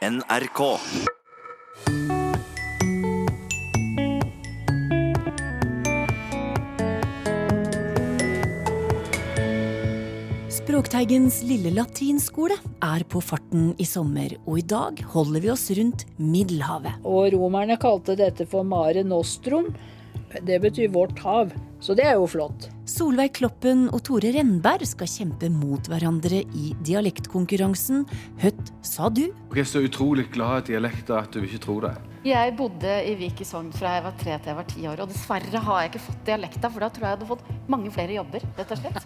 NRK. Språkteigens lille latinskole er på farten i sommer, og i dag holder vi oss rundt Middelhavet. Og romerne kalte dette for Mare Nostrum. Det betyr vårt hav. Så det er jo flott. Solveig Kloppen og Tore Rennberg skal kjempe mot hverandre i dialektkonkurransen Høtt sa du? Jeg er så utrolig glad i dialekter at du ikke tror det. Jeg bodde i Vik i Sogn fra jeg var tre til jeg var ti år. Og dessverre har jeg ikke fått dialekta, for da tror jeg jeg hadde fått mange flere jobber. rett og slett.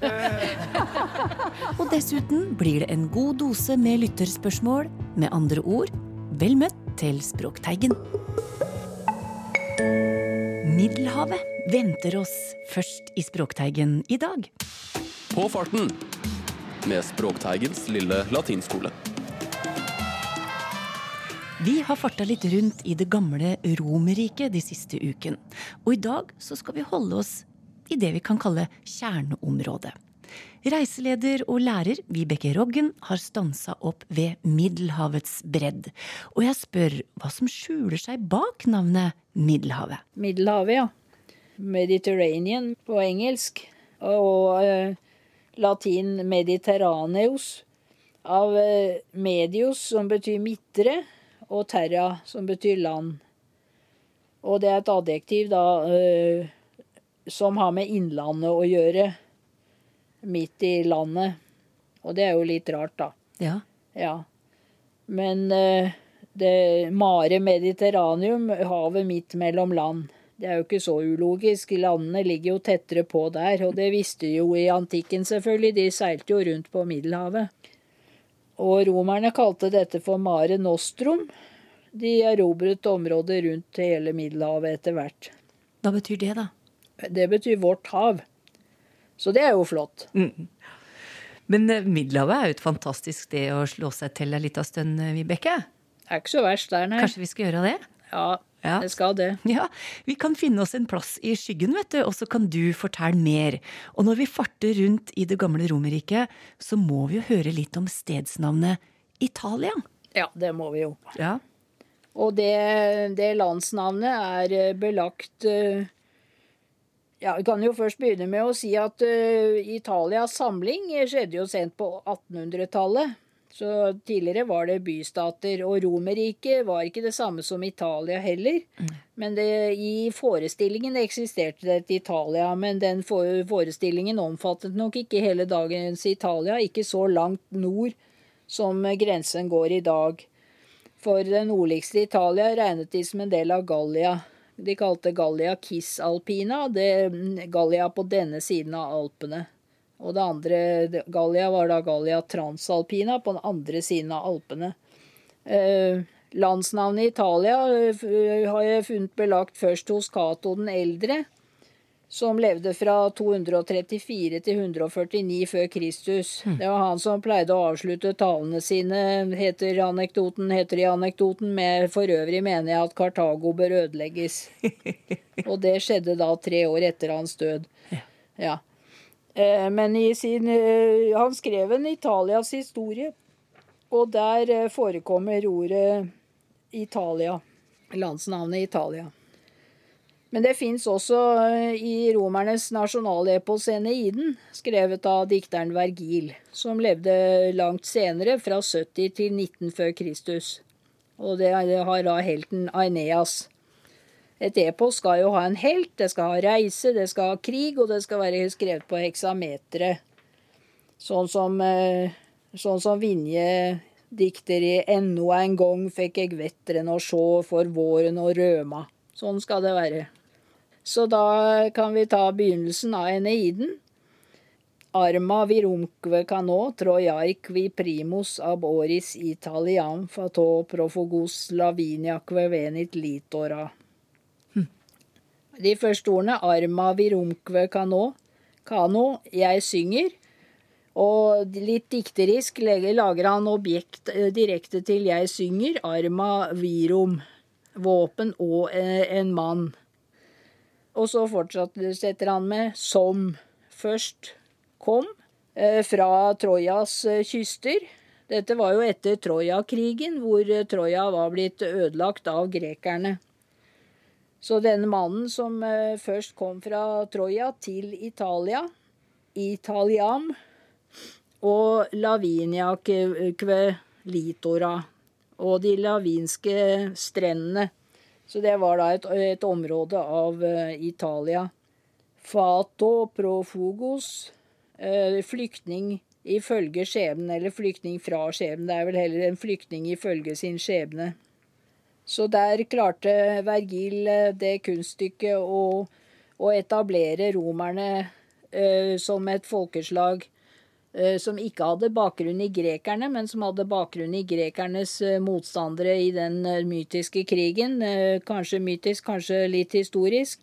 Og dessuten blir det en god dose med lytterspørsmål. Med andre ord, vel møtt til Språkteigen. Middelhavet venter oss først i Språkteigen i dag. På farten med Språkteigens lille latinskole. Vi har farta litt rundt i det gamle Romerriket de siste uken. Og i dag så skal vi holde oss i det vi kan kalle kjerneområdet. Reiseleder og lærer Vibeke Roggen har stansa opp ved Middelhavets bredd. Og jeg spør hva som skjuler seg bak navnet Middelhavet. Middelhavet, ja. Mediterranean på engelsk. Og eh, latin mediterraneus. Av eh, medius, som betyr midtre, og terra, som betyr land. Og det er et adjektiv da eh, som har med innlandet å gjøre. Midt i landet. Og det er jo litt rart, da. Ja. Ja. Men det Mare Mediterranium, havet midt mellom land. Det er jo ikke så ulogisk. Landene ligger jo tettere på der. Og det visste de jo i antikken, selvfølgelig. De seilte jo rundt på Middelhavet. Og romerne kalte dette for Mare Nostrum. De erobret området rundt hele Middelhavet etter hvert. Hva betyr det, da? Det betyr vårt hav. Så det er jo flott. Men eh, Middelhavet er jo et fantastisk sted å slå seg til en liten stund, eh, Vibeke. Det er ikke så verst der, nei. Kanskje vi skal gjøre det? Ja, Ja. Jeg skal det. Ja, vi kan finne oss en plass i skyggen, vet du, og så kan du fortelle mer. Og når vi farter rundt i det gamle Romerriket, så må vi jo høre litt om stedsnavnet Italia. Ja, det må vi jo. Ja. Og det, det landsnavnet er eh, belagt eh, Ja, vi kan jo først begynne med å si at eh, Italias samling skjedde jo sent på 1800-tallet. Så tidligere var det bystater, og Romerriket var ikke det samme som Italia heller. Men det, i forestillingen eksisterte det et Italia, men den forestillingen omfattet nok ikke hele dagens Italia, ikke så langt nord som grensen går i dag. For det nordligste Italia regnet de som en del av Gallia. De kalte Gallia Kiss Alpina, det, Gallia på denne siden av Alpene. Og det andre Gallia var da Gallia Transalpina på den andre siden av Alpene. Eh, landsnavnet Italia eh, har jeg funnet belagt først hos Cato den eldre, som levde fra 234 til 149 før Kristus. Det var han som pleide å avslutte talene sine, heter anekdoten, heter i anekdoten, med for øvrig mener jeg at Kartago bør ødelegges. Og det skjedde da tre år etter hans død. Ja. Eh, Men sin eh, Han skrev en Italias historie, og der eh, forekommer ordet Italia. Landsnavnet Italia. Men det fins også i romernes nasjonalepos Eneiden, skrevet av dikteren Vergil, som levde langt senere, fra 70 til 19 før Kristus. Og det har da helten Aeneas. Et epos skal jo ha en helt, det skal ha reise, det skal ha krig, og det skal være skrevet på heksametere. Sånn som, eh, sånn som Vinje dikter i 'Ennå en gang fikk eg vetteren å sjå for våren og røma'. Sånn skal det være. Så da kan vi ta begynnelsen av Eneiden. Arma virumque cano vi primus ab oris italian fato profugos laviniaque venit litora. De første ordene, arma virumkve kano, kano, jeg synger. Og litt dikterisk lager han objekt eh, direkte til jeg synger, arma virum, våpen og eh, en mann. Og så fortsetter han med som først kom eh, fra Trojas kyster. Dette var jo etter Troja-krigen, hvor Troja var blitt ødelagt av grekerne. Så denne mannen som eh, først kom fra Troja til Italia, Italiam, og Lavinia Litora, og de lavinske strendene. Så det var da et, et område av uh, Italia. Fato profugos, flyktning ifølge skjebnen, eller flyktning fra skjebnen. Det er vel heller en flyktning ifølge sin skjebne. Så der klarte Vergil uh, det kunststykket å, å etablere romerne som et folkeslag Eh, som ikke hadde bakgrunn i grekerne, men som hadde bakgrunn i grekernes eh, motstandere i den eh, mytiske krigen. Kanskje mytisk, kanskje litt historisk.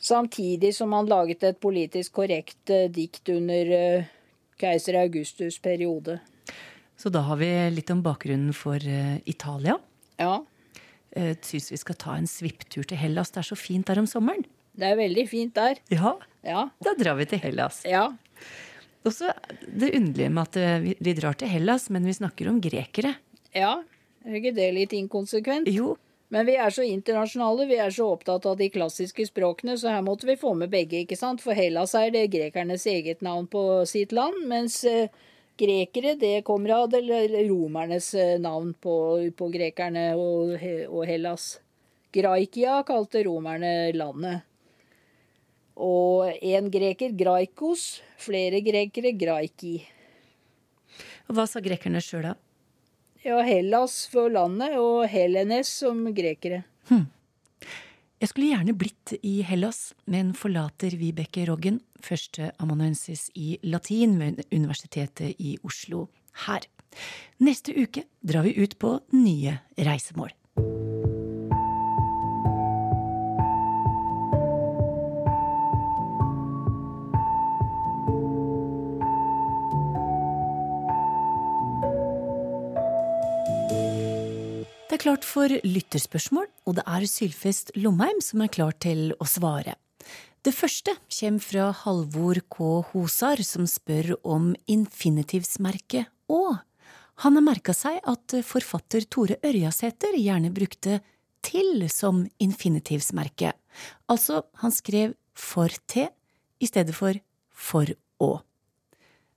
Samtidig som han laget et politisk korrekt dikt under keiser Augustus' periode. Så da har vi litt om bakgrunnen for Italia. Ja. Syns vi skal ta en svipptur til Hellas. Det er så fint der om sommeren. Det er veldig fint der. Ja, ja. Da drar vi til Hellas. Ja. Også det underlige med at eh, vi drar til Hellas, men vi snakker om grekere. Ja, er ikke det litt inkonsekvent? Jo. Men vi er så internasjonale, vi er så opptatt av de klassiske språkene, så her måtte vi få med begge, ikke sant? For Hellas er det grekernes eget navn på sitt land, mens eh, grekere, det kommer av romernes eh, navn på, på grekerne og, og Hellas. Graikia kalte romerne landet. Og én greker, Graikos. Flere grekere, Graiki. Og Hva sa grekerne sjøl, da? Ja, Hellas for landet, og Helenes som grekere. Hm. Jeg skulle gjerne blitt i Hellas, men forlater Vibeke Roggen, første amanuensis i latin ved Universitetet i Oslo, her. Neste uke drar vi ut på nye reisemål. Er klart for lytterspørsmål, og det er Sylfest Lomheim som er klar til å svare. Det første kommer fra Halvor K. Hosar, som spør om infinitivsmerket Å. Han har merka seg at forfatter Tore Ørjasæter gjerne brukte til som infinitivsmerke. Altså, han skrev for te i stedet for for å.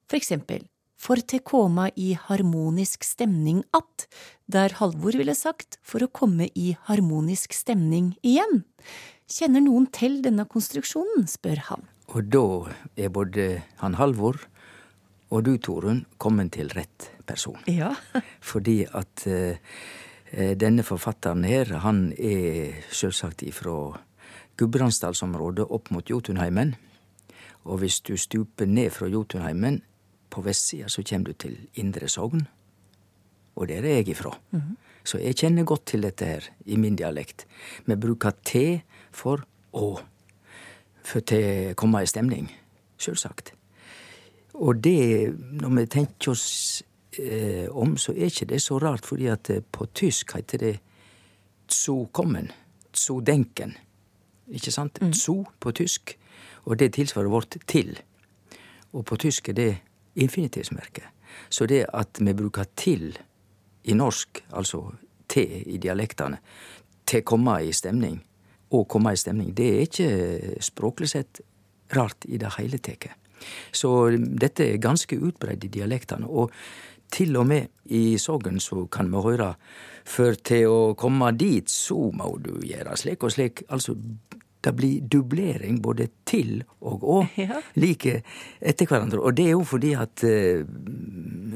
For eksempel for te koma i harmonisk stemning att, der Halvor ville sagt for å komme i harmonisk stemning igjen. Kjenner noen til denne konstruksjonen, spør han. Og da er både han Halvor og du, Torunn, kommet til rett person. Ja. Fordi at uh, denne forfatteren her, han er sjølsagt ifra Gudbrandsdalsområdet opp mot Jotunheimen. Og hvis du stuper ned fra Jotunheimen, på vestsida så kommer du til Indre Sogn, og der er jeg ifra. Mm -hmm. Så jeg kjenner godt til dette her i min dialekt. Vi bruker T for å, for til å komme i stemning. Sjølsagt. Og det, når vi tenker oss eh, om, så er ikke det så rart, fordi at eh, på tysk heter det zu kommen, zu denken. Ikke sant? Mm. Zu på tysk, og det tilsvarer vårt til. Og på tysk er det infinitivsmerke. Så det at vi bruker til i norsk, altså til i dialektene, til å komme i stemning, og komme i stemning, det er ikke språklig sett rart i det hele tatt. Så dette er ganske utbredt i dialektene. Og til og med i Sogn så kan vi høre for til å komme dit, så må du gjøre slik og slik. Altså det blir dublering både til og å ja. like etter hverandre. Og det er jo fordi at uh,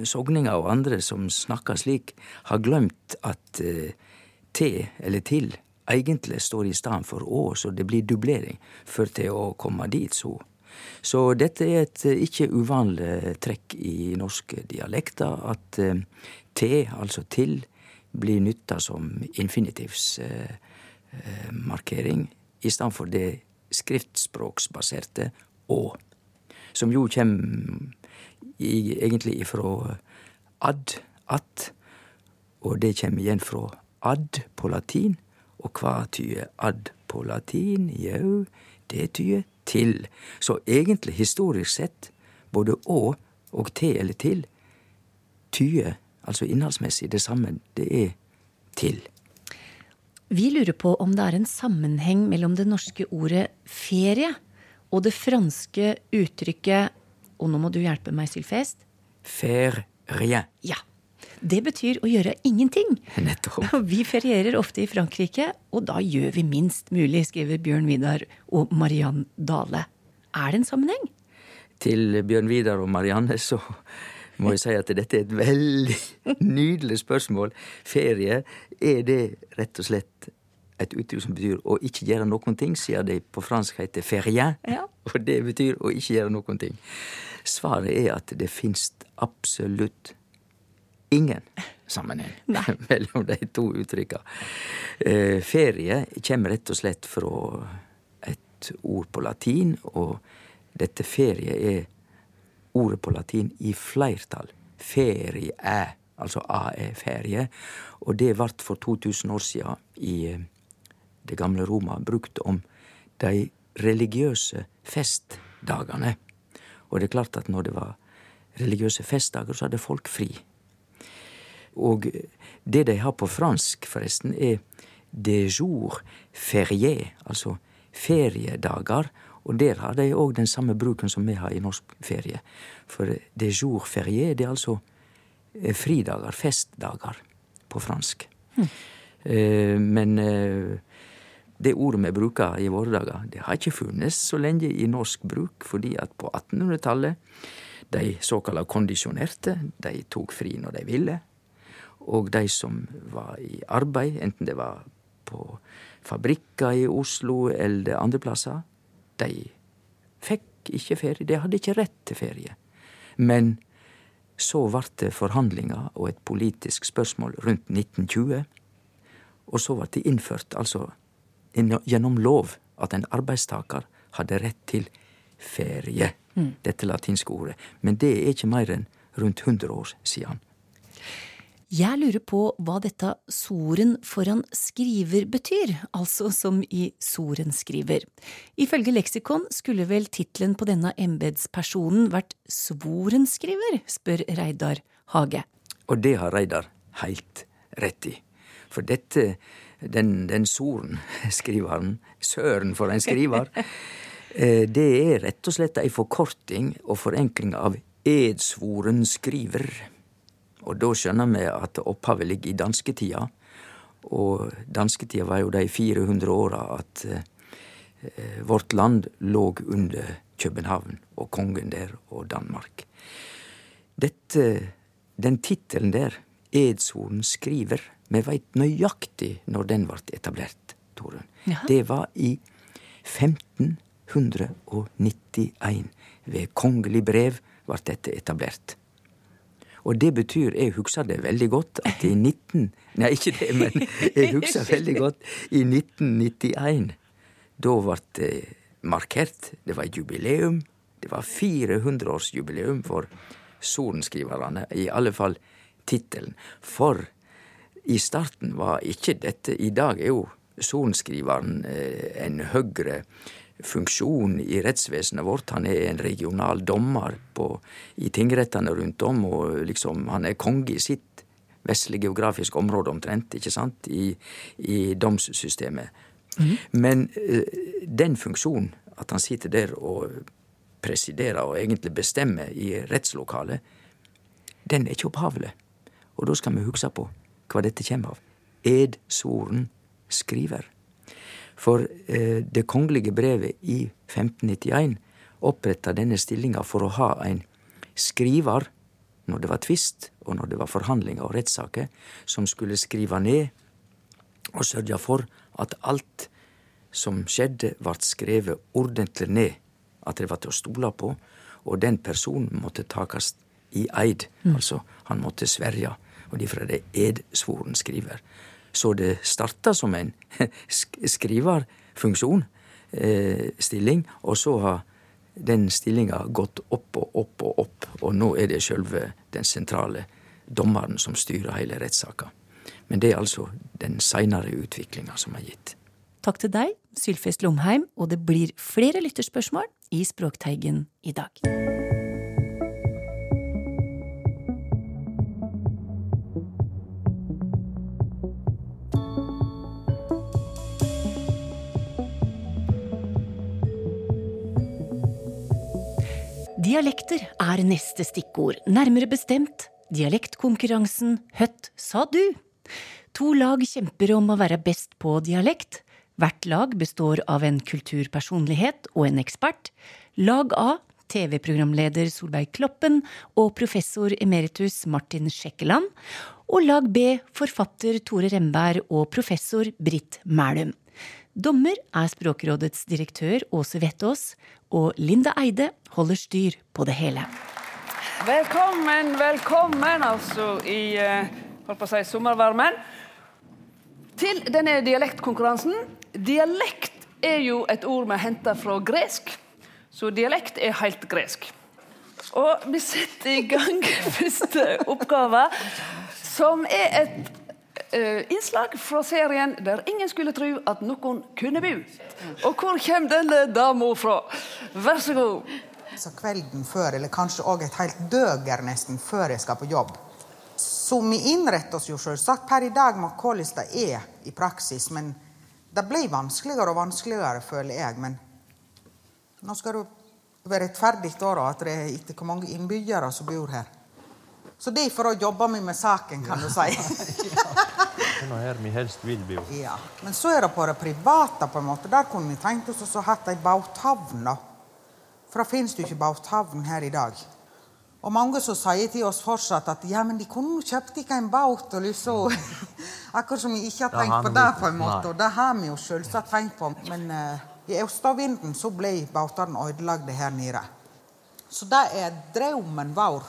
sogninger og andre som snakker slik, har glemt at uh, til eller til egentlig står i stedet for å, så det blir dublering for til å komme dit, så. Så dette er et uh, ikke uvanlig trekk i norske dialekter, at uh, til, altså til, blir nytta som infinitivsmarkering i stedet for det skriftspråksbaserte å, som jo kjem i, egentlig ifra ad, at, og det kjem igjen fra ad på latin. Og hva tyder ad på latin? Jau, det tyder til. Så egentlig, historisk sett, både å og til eller til tyder, altså innholdsmessig, det samme det er til. Vi lurer på om det er en sammenheng mellom det norske ordet ferie og det franske uttrykket Og nå må du hjelpe meg, Sylfest. Faire rien. Ja. Det betyr å gjøre ingenting. Nettopp. Vi ferierer ofte i Frankrike, og da gjør vi minst mulig, skriver Bjørn Vidar og Mariann Dale. Er det en sammenheng? Til Bjørn Vidar og Marianne så må jeg si at dette er et veldig nydelig spørsmål. Ferie, er det rett og slett et uttrykk som betyr å ikke gjøre noen ting, siden det på fransk heter ferie, Ja. og det betyr å ikke gjøre noen ting. Svaret er at det finnes absolutt ingen sammenheng mellom de to uttrykka. Eh, ferie kommer rett og slett fra et ord på latin, og dette ferie er ordet på latin i flertall. Ferie, altså a-e, ferie. Og det vart for 2000 år sia i eh, det gamle Roma brukt om de religiøse festdagene. Og det er klart at når det var religiøse festdager, så hadde folk fri. Og det de har på fransk, forresten, er de jour ferie, altså feriedager. Og der har de òg den samme bruken som vi har i norsk ferie. For de jour ferie, det er altså eh, fridager, festdager, på fransk. Eh, Men eh, det ordet vi bruker i våre dager, det har ikke funnes så lenge i norsk bruk, fordi at på 1800-tallet, de såkalla kondisjonerte, de tok fri når de ville. Og de som var i arbeid, enten det var på fabrikker i Oslo eller andre plasser, de fikk ikke ferie. De hadde ikke rett til ferie. Men så vart det forhandlinger og et politisk spørsmål rundt 1920. Og så vart det innført, altså gjennom lov, at en arbeidstaker hadde rett til ferie. Dette latinske ordet. Men det er ikke mer enn rundt 100 år siden. Jeg lurer på hva dette soren foran skriver betyr, altså som i sorenskriver. Ifølge leksikon skulle vel tittelen på denne embetspersonen vært svorenskriver, spør Reidar Hage. Og det har Reidar heilt rett i. For dette, den, den sorenskriveren, søren for en skriver, eh, det er rett og slett ei forkorting og forenkling av edsvoren skriver. Og da skjønner vi at opphavet ligger i dansketida. Og dansketida var jo de 400 åra at eh, vårt land lå under København og kongen der og Danmark. Dette, den tittelen der, Edshorn skriver, vi veit nøyaktig når den ble etablert, Torunn. Det var i 1591. Ved kongelig brev ble dette etablert. Og det betyr, jeg husker det veldig godt, at i 19... Nei, ikke det, men jeg husker veldig godt i 1991. Da ble det markert. Det var jubileum. Det var 400-årsjubileum for sorenskriverne. I alle fall tittelen. For i starten var ikke dette I dag er jo sorenskriveren eh, en høgre funksjon i rettsvesenet vårt. Han er en regional dommer på, i tingrettene rundt om, og liksom han er konge i sitt vesle geografiske område omtrent, ikke sant, i, i domssystemet. Men eh, den funksjonen, at han sitter der og presiderer og egentlig bestemmer i rettslokalet, den er ikke opphavlig. Og da skal vi huske på hva dette kommer av. Edsvoren skriver. For eh, det kongelige brevet i 1591 oppretta denne stillinga for å ha en skriver når det var tvist, og når det var forhandlinger og rettssaker, som skulle skrive ned og sørge for at alt som skjedde, ble skrevet ordentlig ned. At det var til å stole på. Og den personen måtte takast i eid. Altså, han måtte sverja. Og derfor er det edsvoren skriver. Så det starta som en sk- skriverfunksjon, eh, stilling, og så har den stillinga gått opp og opp og opp, og nå er det sjølve den sentrale dommeren som styrer hele rettssaka. Men det er altså den seinere utviklinga som er gitt. Takk til deg, Sylfest Lomheim, og det blir flere lytterspørsmål i Språkteigen i dag. Dialekter er neste stikkord, nærmere bestemt dialektkonkurransen Høtt sa du? To lag kjemper om å være best på dialekt. Hvert lag består av en kulturpersonlighet og en ekspert. Lag A TV-programleder Solveig Kloppen og professor emeritus Martin Sjekkeland. Og lag B forfatter Tore Remberg og professor Britt Mælum. Dommer er Språkrådets direktør Åse Vettås, og Linda Eide holder styr på det hele. Velkommen, velkommen altså i eh, holdt på å si, sommervarmen til denne dialektkonkurransen. Dialekt er jo et ord vi henter fra gresk, så dialekt er helt gresk. Og vi setter i gang første oppgave, som er et uh, innslag fra serien der ingen skulle tro at noen kunne bo. Og hvor kommer denne dama fra? Vær så god. Så kvelden før, eller kanskje òg et helt døger nesten før jeg skal på jobb. Så vi innretter oss jo selvsagt per i dag med hvordan det er i praksis. Men det blir vanskeligere og vanskeligere, føler jeg. Men nå skal det være rettferdig da, at det er etter hvor mange innbyggere som bor her. Så derfor jobber vi med saken, kan du si. Det er her vi helst vil bo. Ja. Men så er det på det private. på en måte. Der kunne vi tenkt oss å hatt ei båthavn. da. For det finnes jo ikke båthavn her i dag. Og mange som sier til oss fortsatt at ja, men de kunne kjøpt ikke en båt. og liksom. Akkurat som vi ikke har tenkt på det, på en måte. Og det har vi jo selvsagt tenkt på. Men uh, i østavinden så ble båtene ødelagte her nede. Så det er drømmen vår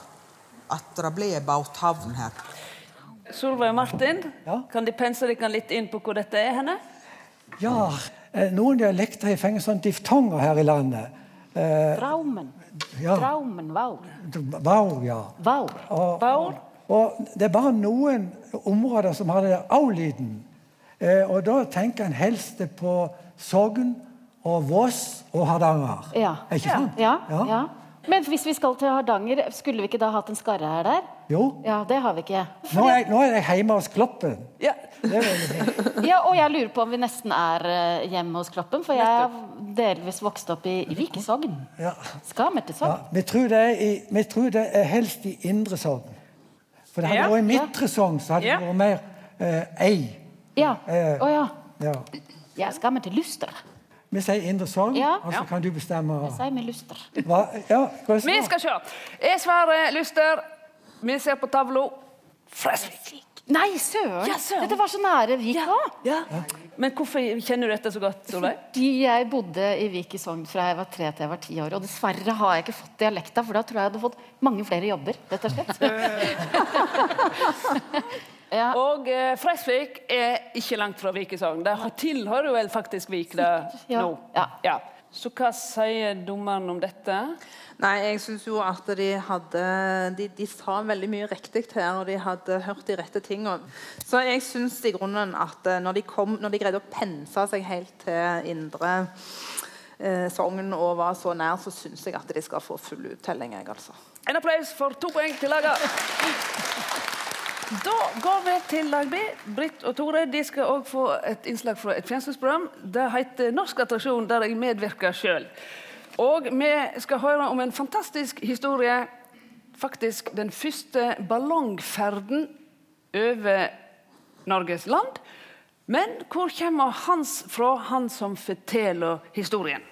at det blir en båthavn her. Solveig og Martin, kan de pense dere litt inn på hvor dette er henne? Ja, eh, noen dialekter har fengt sånn diftonger her i landet. Eh, Draumen. Ja. Draumen, vaur. Vaur, ja. Vaur. Og, Vaur. og det er bare noen områder som har den der au-lyden. Eh, og da tenker en helst på Sogn og Voss og Hardanger. Ja. Ikke sant? Ja, Ja. ja. Men hvis vi skal til Hardanger, skulle vi ikke da hatt en skarre her der? Jo. Ja, det har vi ikke. Nå er, nå er jeg hjemme hos Kloppen. Ja. Det er. Ja, og jeg lurer på om vi nesten er eh, hjemme hos Kloppen, for jeg har delvis vokst opp i i Vikesogn. Ja. Skal vi til Ja, vi, tror det er i, vi tror det er helst i Indre Sogn. For det hadde Ja. vært i Midtre Sogn, så hadde Ja. det vært mer eh, ei. Ja. Eh, oh, ja. ja. Jeg skammer til Luster. Vi sier Indre Sogn, Ja. og så kan du bestemme Jeg sier vi Luster. hva, ja, hva er Vi skal se. Jeg svarer Luster. Vi ser på tavla. Fresvik. Nei, søren! Ja, søren. Dette var så nære Vik òg. Ja. Men hvorfor kjenner du dette så godt, Solveig? Fordi jeg bodde i Vik i Sogn fra jeg var tre til jeg var ti år. Og dessverre har jeg ikke fått dialekta, for da tror jeg jeg hadde fått mange flere jobber. rett og slett. Og eh, Fresvik er ikke langt fra Vikesogn. Det tilhører vel faktisk Vik det Ja. nå. Ja. Så hva sier dommeren om dette? Nei, jeg syns jo at de hadde de, de sa veldig mye riktig her, og de hadde hørt de rette tingene. Så jeg syns i grunnen at eh, når de, kom, når de greide å pense seg helt til indre eh, Sogn og var så nær, så syns jeg at de skal få full uttelling, jeg, altså. En applaus for to poeng til laget. Da går vi til lag B. Britt og Tore de skal òg få et innslag fra et fjernsynsprogram. Det heter Norsk attraksjon, der jeg medvirker sjøl. Og vi skal høre om en fantastisk historie. Faktisk den første ballongferden over Norges land. Men hvor kommer Hans fra, han som forteller historien?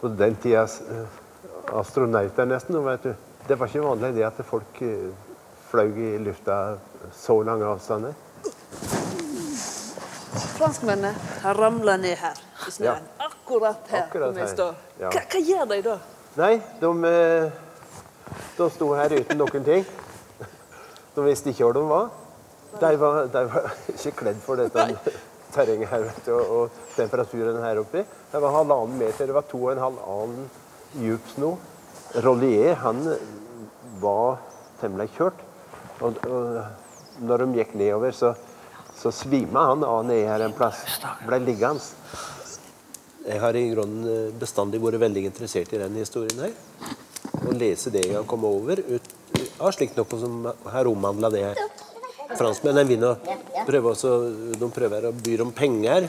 På den tidas eh, astronauter nesten, vet du. Det var ikke vanlig det at folk eh, fløy i lufta så lange avstander. Franskmennene har ramla ned her i snøen. Akkurat her. Akkurat her, ja. Hva, hva gjør de da? Nei, de, eh, de sto her uten noen ting. De visste ikke hvor de var. De var, de var ikke kledd for dette terrenget her, vet du, og, temperaturen her oppe. Det var halvannen meter, det var to og en halv annen djup snø. Rollier, han var temmelig kjørt. Og, og når de gikk nedover, så, så svima han av nede her en plass. Ble liggende. Jeg har i grunnen eh, bestandig vært veldig interessert i den historien her. Å lese det jeg har kommet over ut, av slikt noe som har omhandla det her. Franskmennene vil nå prøve også, de prøver å by om penger.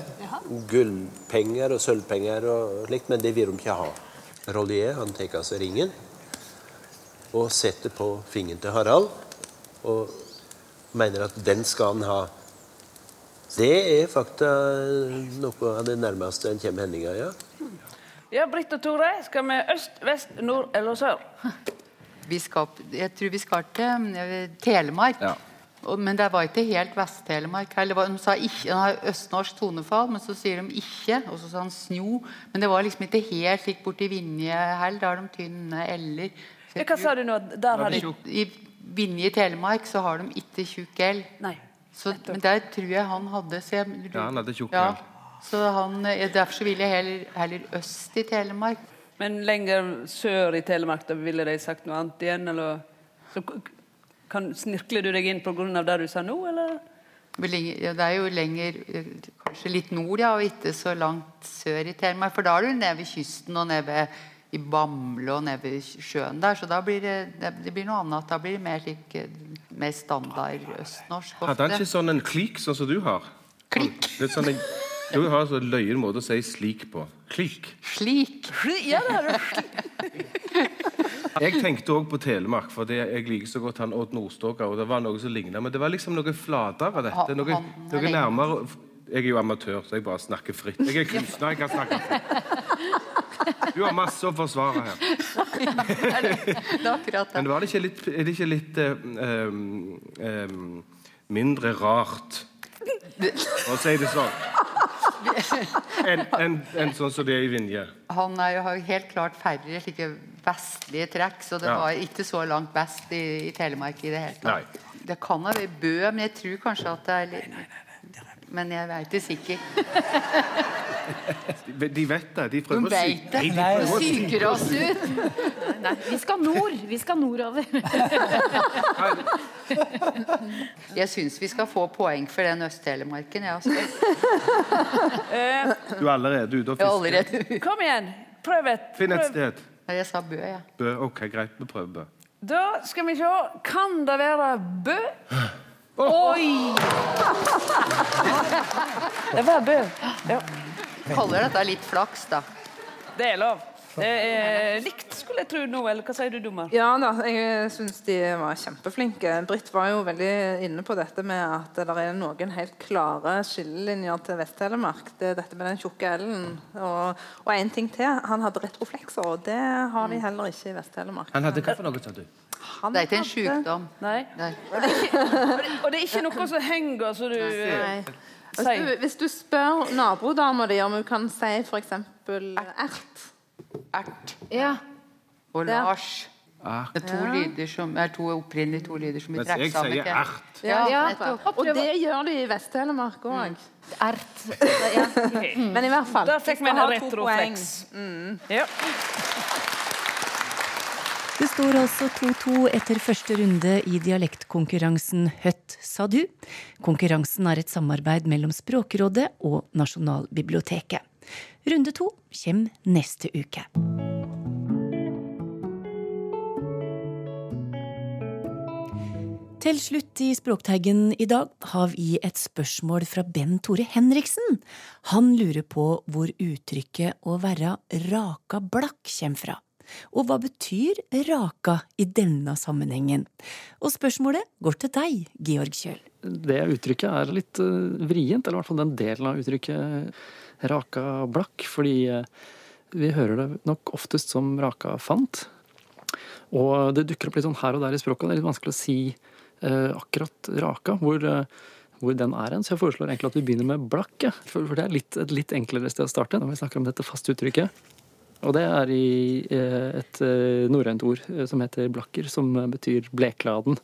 Gullpenger og sølvpenger og slikt, men det vil de ikke ha. Rollier han tar av seg ringen, og setter på fingeren til Harald. Og mener at den skal han ha. Det er fakta noe av det nærmeste en kommer Henninga, ja. Ja, Britt og Tore, skal vi øst, vest, nord eller sør? Vi skal, jeg tror vi skal til eh, Telemark. Ja. men det var ikke helt Vest-Telemark. De sa ikke, de har østnorsk tonefall, men så sier de ikke. Og så sa han sno. Men det var liksom ikke helt slik borti Vinje heller. Da har de tynne l-er. Hva sa du nå? Der har de I Vinje i Telemark så har de ikke tjukk el. Så, men der tror jeg han hadde så jeg, Ja, han hadde tjukk ja, Så han, eh, Derfor så ville jeg heller, heller øst i Telemark. Men lenger sør i Telemark, da ville de sagt noe annet igjen, eller så kan, Snirkler du deg inn av det du sa nå, eller? Ja, Det er jo lenger eh, Kanskje litt nord, ja, og ikke så langt sør i Telemark. For da er du nede ved kysten og nede ved, i Bamble og nede ved sjøen der. Så da blir det, det, det blir noe annet. Da blir det mer, like, eh, mer standard østnorsk. Hadde han ikke sånn en klikk, sånn som du har? Klikk? Det sånn en, du har så løyen måte å si slik på. Klikk. Slik? Ja, det har du. Jeg tenkte òg på Telemark, for jeg liker så godt han Odd Nordstoga. Og det var noe som lignet, men det var liksom noe flatere, dette. Noe, er noe nærmere Jeg er jo amatør, så jeg bare snakker fritt. Jeg er kunstner, jeg kan snakke fritt. Du har masse å forsvare her. Det er akkurat det. Men var det ikke litt, er det ikke litt um, um, mindre rart å si det sånn enn en, en sånn som det er i Vinje? Han er jo, har jo helt klart færre slike vestlige trekk, så det Ja. var ikke så langt vest i, i Telemark i det hele tatt. Nei. Det kan ha vært Bø, men jeg tror kanskje at det er litt Men jeg veit det sikkert. De, de vet det. De De prøver å veit sy- det. Nei, de prøver Psyker oss ut. Nei, vi skal nord. Vi skal nordover. Jeg syns vi skal få poeng for den Øst-Telemarken. jeg også. Du er allerede ute og er fisker. allerede Kom igjen, prøv et. Finn et sted. Jeg sa Bø, ja. Bø. Ok, greit. Vi prøver Bø. Da skal vi se. Kan det være Bø? Oi! Det var Bø. Ja. Kaller dette litt flaks, da. Det er lov. Det er likt, skulle jeg tro nå. Eller hva sier du, dommer? Ja da, jeg syns de var kjempeflinke. Britt var jo veldig inne på dette med at det er noen helt klare skillelinjer til Vest-Telemark. Det er dette med den tjukke L-en. Og, og en ting til. Han hadde retroflekser, og det har de heller ikke i Vest-Telemark. Han hadde hva for noe, sa du? Det er ikke en sykdom. Nei. Og det ikke, og det, og det er ikke noe som henger, så du Nei. eh, Hvis du, hvis du spør nabodama di om hun kan si f.eks. ert Ert. Ja. Og Lars. Ert. Det er to, Ja. lyder som, er to opprinnelig to lyder som vi Mens trekker jeg sier ert. Ja, Ja, og det gjør de i Vest-Telemark òg. Ert. Ja. Men i hvert fall Der fikk vi en retroflex. poeng. Ja. Det står altså 2-2 etter første runde i dialektkonkurransen Høtt sa du. Konkurransen er et samarbeid mellom Språkrådet og Nasjonalbiblioteket. Runde to kommer neste uke. Til slutt i Språkteigen i dag har vi et spørsmål fra Ben Tore Henriksen. Han lurer på hvor uttrykket 'å være raka blakk' kommer fra. Og hva betyr raka i denne sammenhengen? Og spørsmålet går til deg, Georg Kjøl. Det uttrykket er litt eh, vrient, eller i hvert fall den delen av uttrykket raka blakk, fordi eh, vi hører det nok oftest som raka fant. Og det dukker opp litt sånn her og der i språket, det er litt vanskelig å si eh, akkurat raka, hvor, eh, hvor den er hen. Så jeg foreslår egentlig at vi begynner med blakk, for det er litt, et litt enklere sted å starte når vi snakker om dette faste uttrykket. Og det er i eh, et eh, norrønt ord eh, som heter blakker, som betyr blekladen,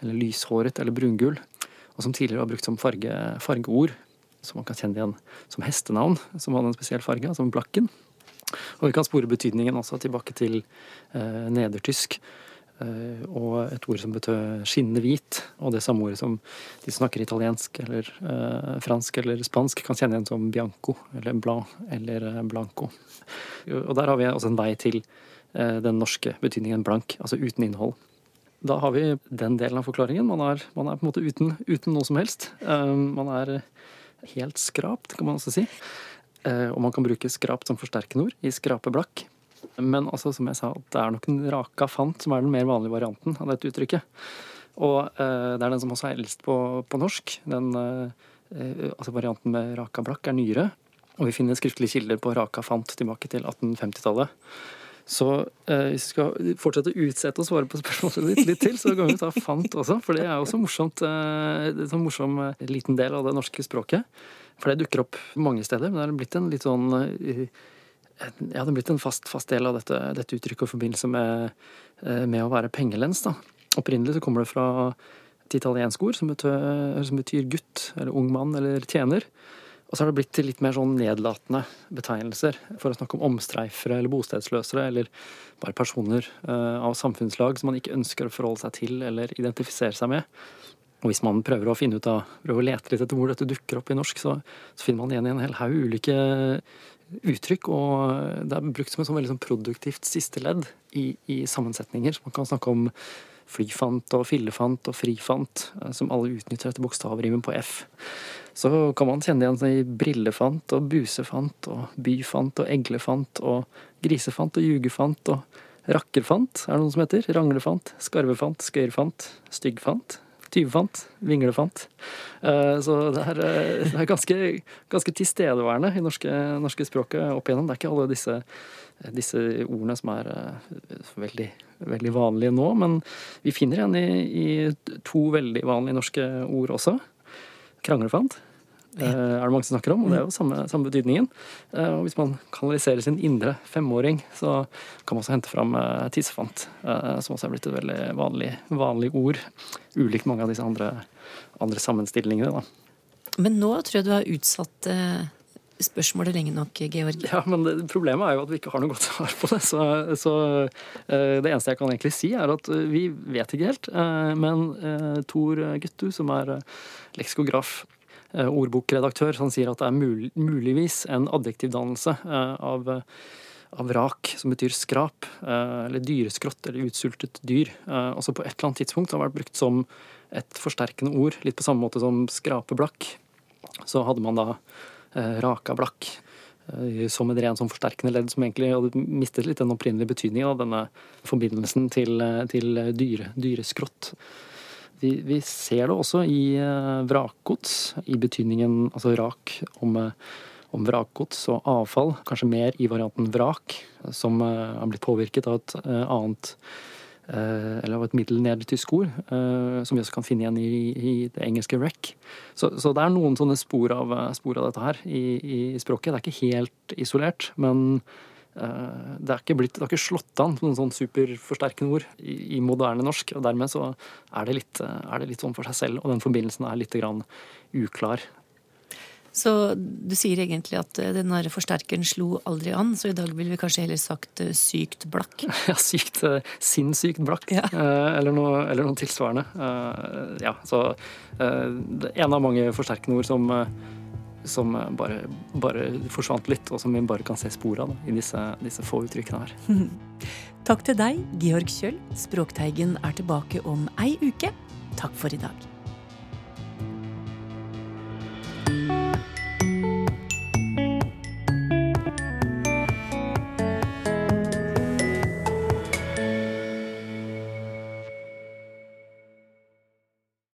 eller lyshåret eller brungul, og som tidligere var brukt som farge, fargeord, som man kan kjenne igjen som hestenavn, som hadde en spesiell farge, altså blakken. Og vi kan spore betydningen også tilbake til nedertysk, og et ord som betød skinnende hvit, og det samme ordet som de som snakker italiensk eller eh, fransk eller spansk kan kjenne igjen som bianco eller blanc eller eh, blanco. Og der har vi også en vei til eh, den norske betydningen blank, altså uten innhold. Da har vi den delen av forklaringen. Man er, man er på en måte uten, uten noe som helst. Eh, Man er helt skrapt, kan man også si. Eh, Og man kan bruke skrapt som forsterkende ord i skrapeblakk. Men også, som jeg sa, det er nok en raka fant som er den mer vanlige varianten av dette uttrykket. Og eh, det er den som også er eldst på, på norsk. Den, eh, altså Varianten med raka blakk er nyere. Og vi finner skriftlige kilder på raka fant tilbake til 1850-tallet. Så eh, hvis vi skal fortsette å utsette å svare på spørsmålet ditt litt til, så kan vi ta fant også. For det er også morsomt, eh, en morsom eh, liten del av det norske språket. For det dukker opp mange steder. Men det er blitt en litt sånn eh, ja, det er blitt en fast, fast del av dette, dette uttrykket i forbindelse med, eh, med, å være pengelens. Da. Opprinnelig så kommer det fra et italiensk ord som betyr, som betyr, gutt, eller ung mann, eller tjener. Og så har det blitt til litt mer sånn nedlatende betegnelser for å snakke om omstreifere eller bostedsløsere, eller bare personer uh, av samfunnslag som man ikke ønsker å forholde seg til eller identifisere seg med. Og hvis man prøver å finne ut av, prøver å lete litt etter hvor dette dukker opp i norsk, så, så finner man igjen i en hel haug ulike uttrykk. Og det er brukt som et sånn veldig sånn produktivt siste ledd i, i, sammensetninger. Så man kan snakke om flyfant og fillefant og frifant, eh, som alle utnytter etter bokstavrimen på F. Så kan man kjenne igjen sånn i brillefant og busefant og byfant og eglefant og grisefant og jugefant og rakkerfant, er det noen som heter. Ranglefant, skarvefant, skøyerfant, styggfant, tyvefant, vinglefant. Eh, så det er, eh, det er ganske, ganske, tilstedeværende i norske, norske språket opp igjennom. Det er ikke alle disse, disse ordene som er eh, veldig, veldig, vanlige nå, men vi finner igjen i, i to veldig vanlige norske ord også. Kranglefant er det mange som snakker om, og det er jo samme, samme betydningen. Eh, og hvis man kanaliserer sin indre femåring, så kan man også hente fram eh, tissefant, som også er blitt et veldig vanlig, vanlig ord. Ulikt mange av disse andre, andre sammenstillingene. Da. Men nå tror jeg du har utsatt spørsmålet lenge nok, Georg. Ja, men det, Problemet er jo at vi ikke har noe godt svar på det. Så, så uh, det eneste jeg kan egentlig si, er at vi vet ikke helt. Uh, men uh, Tor Guttu, som er leksikograf Eh, ordbokredaktør som sier at det er mul muligvis en adjektivdannelse eh, av, av vrak, som betyr skrap, eh, eller dyreskrått eller utsultet dyr. Også på et eller annet tidspunkt har vært brukt som et forsterkende ord, litt på samme måte som skrapeblakk. Så hadde man da raka blakk som et rent sånn forsterkende ledd som egentlig hadde mistet litt den opprinnelige betydningen av denne forbindelsen til, til dyre, dyreskrått. Vi, vi, ser det også i uh, vrakgods, i betydningen altså rak om, uh, om vrakgods og avfall. Kanskje mer i varianten vrak, som uh, har blitt påvirket av et annet eller av et middelnedertysk ord, som vi også kan finne igjen i, i det engelske wreck. Så, så, det er noen sånne spor av, spor av dette her i, i, språket. Det er ikke helt isolert, men Eh, det, er blitt, det har ikke slått an som en sånn superforsterkende ord i, i, moderne norsk. og Dermed så er det, litt, er det litt sånn for seg selv, og den forbindelsen er litt grann uklar. Så du sier egentlig at eh, den forsterkeren slo aldri an, så i dag ville vi kanskje heller sagt eh, sykt blakk? Ja, sykt, sinnssykt blakk, ja. eller, noe, eller, noe, tilsvarende. Ja, så en av mange forsterkende ord som som bare, bare, forsvant litt, og som vi bare kan se spor av i disse, disse få uttrykkene her. Takk til deg, Georg Kjøll. Språkteigen er tilbake om ei uke. Takk for i dag.